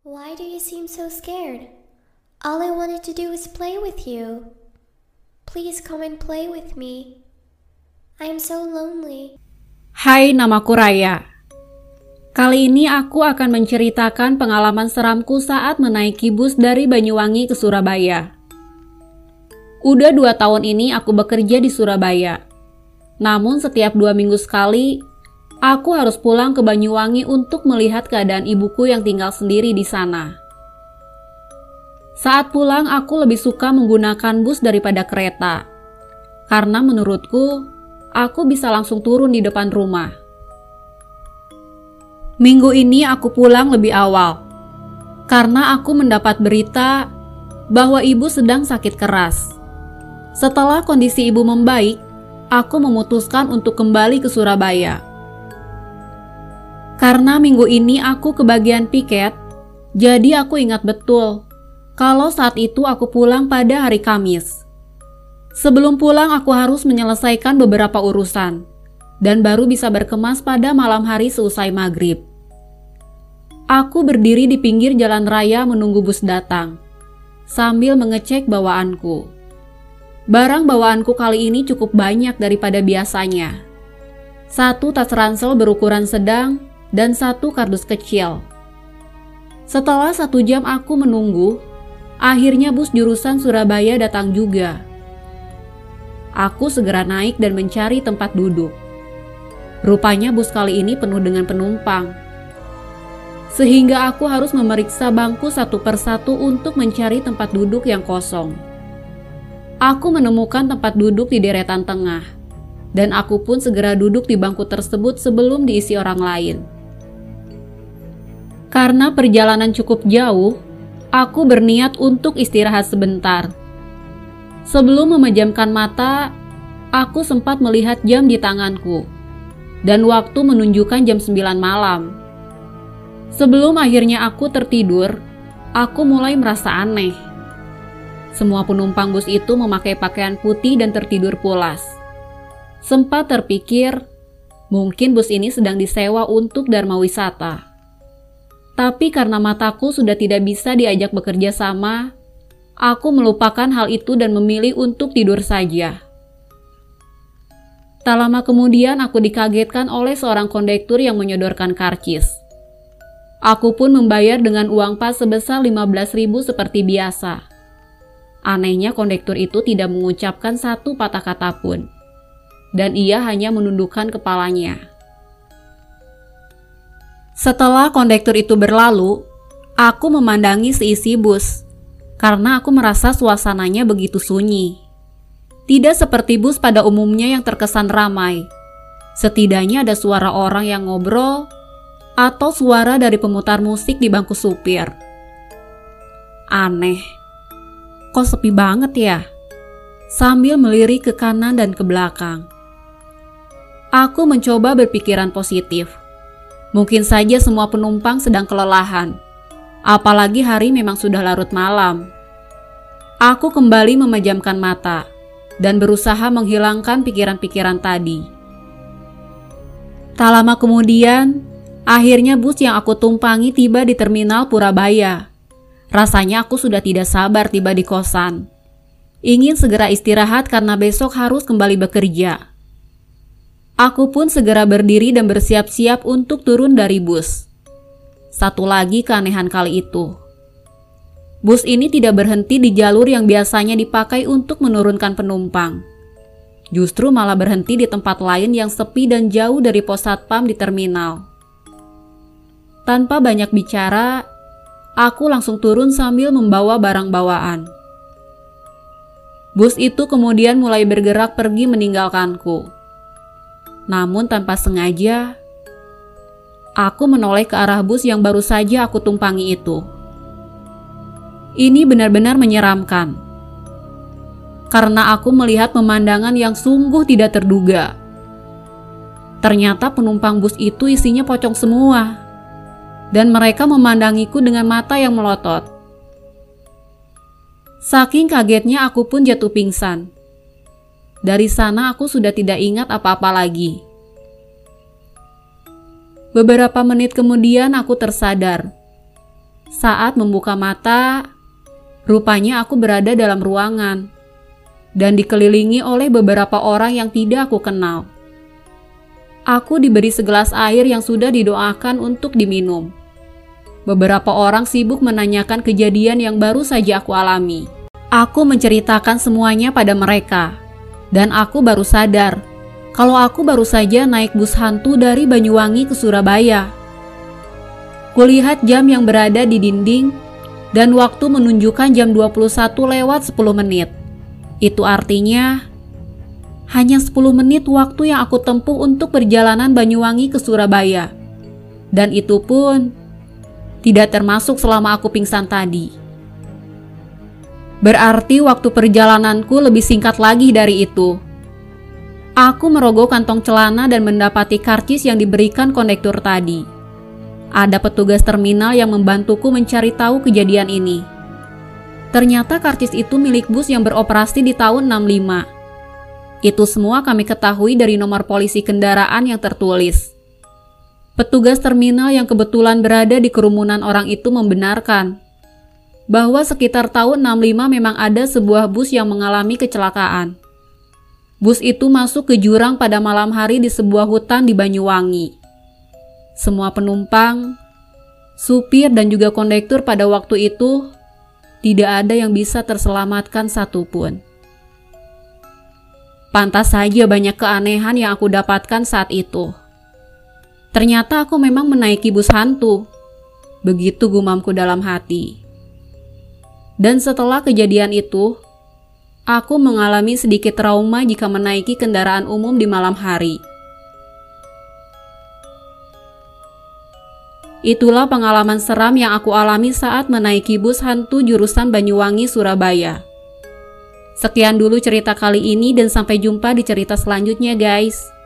Why do you seem so scared? All I wanted to do was play with you. Please come and play with me. I am so lonely. Hai, namaku Raya. Kali ini aku akan menceritakan pengalaman seramku saat menaiki bus dari Banyuwangi ke Surabaya. Udah dua tahun ini aku bekerja di Surabaya. Namun setiap dua minggu sekali, aku harus pulang ke Banyuwangi untuk melihat keadaan ibuku yang tinggal sendiri di sana. Saat pulang, aku lebih suka menggunakan bus daripada kereta. Karena menurutku, aku bisa langsung turun di depan rumah. Minggu ini aku pulang lebih awal karena aku mendapat berita bahwa ibu sedang sakit keras. Setelah kondisi ibu membaik, aku memutuskan untuk kembali ke Surabaya. Karena minggu ini aku ke bagian piket, jadi aku ingat betul kalau saat itu aku pulang pada hari Kamis. Sebelum pulang, aku harus menyelesaikan beberapa urusan dan baru bisa berkemas pada malam hari seusai maghrib. Aku berdiri di pinggir jalan raya menunggu bus datang, sambil mengecek bawaanku. Barang bawaanku kali ini cukup banyak daripada biasanya. Satu tas ransel berukuran sedang dan satu kardus kecil. Setelah satu jam aku menunggu, akhirnya bus jurusan Surabaya datang juga. Aku segera naik dan mencari tempat duduk. Rupanya bus kali ini penuh dengan penumpang sehingga aku harus memeriksa bangku satu persatu untuk mencari tempat duduk yang kosong. Aku menemukan tempat duduk di deretan tengah, dan aku pun segera duduk di bangku tersebut sebelum diisi orang lain. Karena perjalanan cukup jauh, aku berniat untuk istirahat sebentar. Sebelum memejamkan mata, aku sempat melihat jam di tanganku, dan waktu menunjukkan jam 9 malam. Sebelum akhirnya aku tertidur, aku mulai merasa aneh. Semua penumpang bus itu memakai pakaian putih dan tertidur pulas. Sempat terpikir, mungkin bus ini sedang disewa untuk dharma wisata. Tapi karena mataku sudah tidak bisa diajak bekerja sama, aku melupakan hal itu dan memilih untuk tidur saja. Tak lama kemudian aku dikagetkan oleh seorang kondektur yang menyodorkan karcis. Aku pun membayar dengan uang pas sebesar 15.000 seperti biasa. Anehnya kondektur itu tidak mengucapkan satu patah kata pun. Dan ia hanya menundukkan kepalanya. Setelah kondektur itu berlalu, aku memandangi seisi bus karena aku merasa suasananya begitu sunyi. Tidak seperti bus pada umumnya yang terkesan ramai. Setidaknya ada suara orang yang ngobrol atau suara dari pemutar musik di bangku supir. Aneh, kok sepi banget ya? Sambil melirik ke kanan dan ke belakang. Aku mencoba berpikiran positif. Mungkin saja semua penumpang sedang kelelahan. Apalagi hari memang sudah larut malam. Aku kembali memejamkan mata dan berusaha menghilangkan pikiran-pikiran tadi. Tak lama kemudian, Akhirnya bus yang aku tumpangi tiba di terminal Purabaya. Rasanya aku sudah tidak sabar tiba di kosan. Ingin segera istirahat karena besok harus kembali bekerja. Aku pun segera berdiri dan bersiap-siap untuk turun dari bus. Satu lagi keanehan kali itu. Bus ini tidak berhenti di jalur yang biasanya dipakai untuk menurunkan penumpang. Justru malah berhenti di tempat lain yang sepi dan jauh dari pos satpam di terminal. Tanpa banyak bicara, aku langsung turun sambil membawa barang bawaan. Bus itu kemudian mulai bergerak pergi meninggalkanku. Namun tanpa sengaja, aku menoleh ke arah bus yang baru saja aku tumpangi itu. Ini benar-benar menyeramkan. Karena aku melihat pemandangan yang sungguh tidak terduga. Ternyata penumpang bus itu isinya pocong semua dan mereka memandangiku dengan mata yang melotot. Saking kagetnya aku pun jatuh pingsan. Dari sana aku sudah tidak ingat apa-apa lagi. Beberapa menit kemudian aku tersadar. Saat membuka mata, rupanya aku berada dalam ruangan dan dikelilingi oleh beberapa orang yang tidak aku kenal. Aku diberi segelas air yang sudah didoakan untuk diminum. Beberapa orang sibuk menanyakan kejadian yang baru saja aku alami. Aku menceritakan semuanya pada mereka, dan aku baru sadar kalau aku baru saja naik bus hantu dari Banyuwangi ke Surabaya. Kulihat jam yang berada di dinding dan waktu menunjukkan jam 21 lewat 10 menit. Itu artinya hanya 10 menit waktu yang aku tempuh untuk perjalanan Banyuwangi ke Surabaya. Dan itu pun tidak termasuk selama aku pingsan tadi. Berarti waktu perjalananku lebih singkat lagi dari itu. Aku merogoh kantong celana dan mendapati karcis yang diberikan kondektur tadi. Ada petugas terminal yang membantuku mencari tahu kejadian ini. Ternyata karcis itu milik bus yang beroperasi di tahun 65 itu semua kami ketahui dari nomor polisi kendaraan yang tertulis. Petugas terminal yang kebetulan berada di kerumunan orang itu membenarkan bahwa sekitar tahun 65 memang ada sebuah bus yang mengalami kecelakaan. Bus itu masuk ke jurang pada malam hari di sebuah hutan di Banyuwangi. Semua penumpang, supir dan juga kondektur pada waktu itu tidak ada yang bisa terselamatkan satupun. Pantas saja banyak keanehan yang aku dapatkan saat itu. Ternyata aku memang menaiki bus hantu. Begitu gumamku dalam hati. Dan setelah kejadian itu, aku mengalami sedikit trauma jika menaiki kendaraan umum di malam hari. Itulah pengalaman seram yang aku alami saat menaiki bus hantu jurusan Banyuwangi, Surabaya. Sekian dulu cerita kali ini dan sampai jumpa di cerita selanjutnya guys.